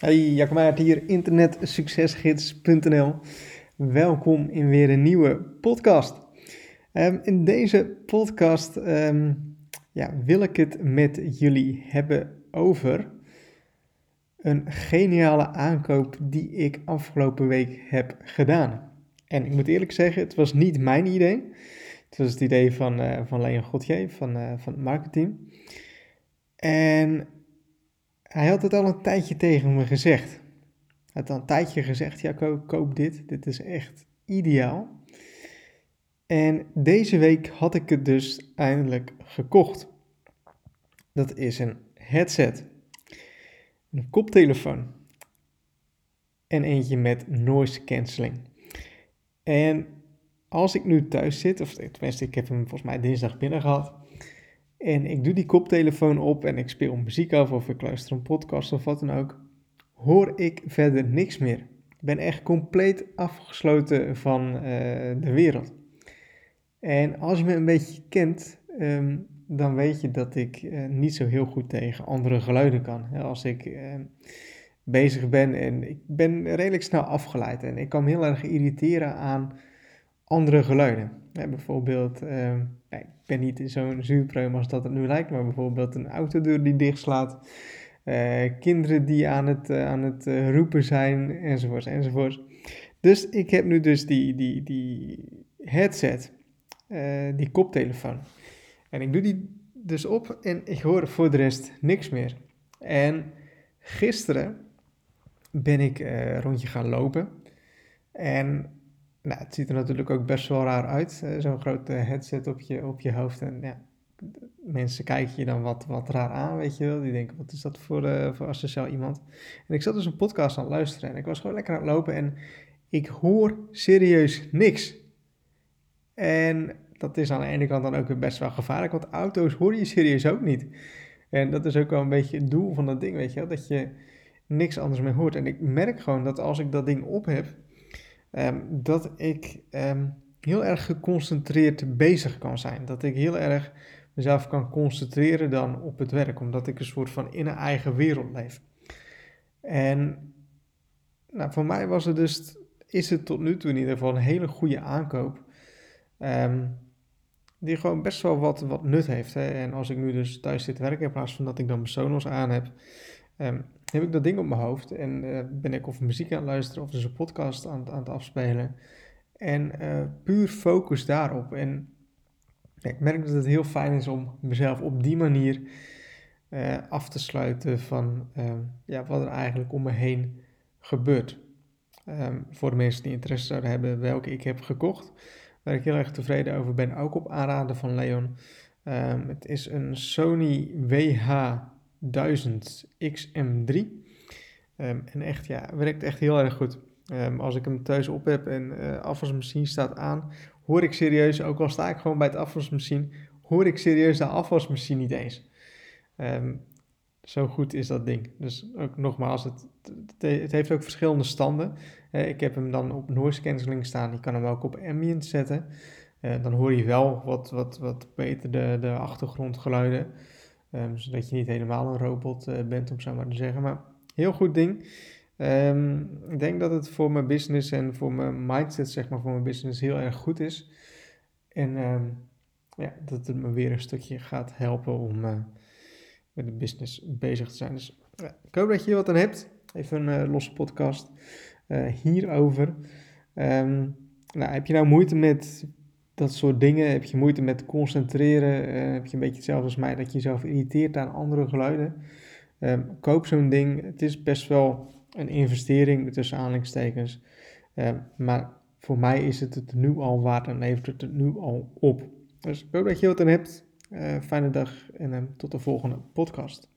Hey, Jacob Meijert hier, internetsuccesgids.nl. Welkom in weer een nieuwe podcast. Ehm, in deze podcast ehm, ja, wil ik het met jullie hebben over een geniale aankoop die ik afgelopen week heb gedaan. En ik moet eerlijk zeggen, het was niet mijn idee. Het was het idee van, uh, van Leon Godje van, uh, van het marketing. En hij had het al een tijdje tegen me gezegd. Hij had al een tijdje gezegd, ja koop, koop dit, dit is echt ideaal. En deze week had ik het dus eindelijk gekocht. Dat is een headset, een koptelefoon en eentje met noise cancelling. En als ik nu thuis zit, of tenminste ik heb hem volgens mij dinsdag binnen gehad, en ik doe die koptelefoon op en ik speel muziek af of ik luister een podcast of wat dan ook. Hoor ik verder niks meer. Ik ben echt compleet afgesloten van uh, de wereld. En als je me een beetje kent, um, dan weet je dat ik uh, niet zo heel goed tegen andere geluiden kan. Als ik uh, bezig ben en ik ben redelijk snel afgeleid en ik kan me heel erg irriteren aan andere geluiden. Bijvoorbeeld, ik ben niet zo'n zuurpruim als dat het nu lijkt, maar bijvoorbeeld een autodeur die dichtslaat, uh, kinderen die aan het, uh, aan het roepen zijn, enzovoorts, enzovoorts. Dus ik heb nu dus die, die, die headset, die koptelefoon. En ik doe die dus op en ik hoor voor de rest niks meer. En gisteren ben ik rondje gaan lopen. En nou, het ziet er natuurlijk ook best wel raar uit, zo'n grote headset op je, op je hoofd. En ja, mensen kijken je dan wat, wat raar aan, weet je wel. Die denken, wat is dat voor, uh, voor asociaal iemand? En ik zat dus een podcast aan het luisteren en ik was gewoon lekker aan het lopen en ik hoor serieus niks. En dat is aan de ene kant dan ook weer best wel gevaarlijk, want auto's hoor je serieus ook niet. En dat is ook wel een beetje het doel van dat ding, weet je wel, dat je niks anders meer hoort. En ik merk gewoon dat als ik dat ding op heb um, dat ik um, heel erg geconcentreerd bezig kan zijn. Dat ik heel erg mezelf kan concentreren dan op het werk, omdat ik een soort van in een eigen wereld leef. En nou, voor mij was het dus, is het tot nu toe in ieder geval een hele goede aankoop. Um, die gewoon best wel wat, wat nut heeft. Hè? En als ik nu dus thuis zit werken, in plaats van dat ik dan mijn Sonos aan heb, heb ik dat ding op mijn hoofd en uh, ben ik of muziek aan het luisteren of dus een podcast aan, aan het afspelen. En uh, puur focus daarop. En ik merk dat het heel fijn is om mezelf op die manier uh, af te sluiten van ja, wat er eigenlijk om me heen gebeurt. Um, voor de mensen die interesse zouden hebben welke ik heb gekocht, waar ik heel erg tevreden over ben, ook op aanraden van Leon. Um, het is een Sony WH 1000 XM3. Um, en echt, ja, werkt echt heel erg goed. Um, als ik hem thuis op heb en uh, afwasmachine staat aan, hoor ik serieus, ook al sta ik gewoon bij het afwasmachine, hoor ik serieus de afwasmachine niet eens. Um, zo goed is dat ding. Dus ook nogmaals, het, het, heeft ook verschillende standen. Uh, ik heb hem dan op noise cancelling staan. Je kan hem ook op ambient zetten. Uh, dan hoor je wel wat, wat, wat beter de, de achtergrondgeluiden. Um, zodat je niet helemaal een robot uh, bent, om zo maar te zeggen. Maar heel goed ding. Um, ik denk dat het voor mijn business en voor mijn mindset, zeg maar, voor mijn business heel erg goed is. En um, ja, dat het me weer een stukje gaat helpen om uh, met de business bezig te zijn. Dus ik hoop dat je hier wat aan hebt. Even een uh, losse podcast hierover. nou, heb je nou moeite met dat soort dingen. Heb je moeite met concentreren? Uh, heb je een beetje hetzelfde als mij, dat je jezelf irriteert aan andere geluiden? Um, koop zo'n ding. Het is best wel een investering tussen aanhalingstekens. Um, maar voor mij is het het nu al waard en levert het het nu al op. Dus ik hoop dat je wat aan hebt. Uh, fijne dag en uh, tot de volgende podcast.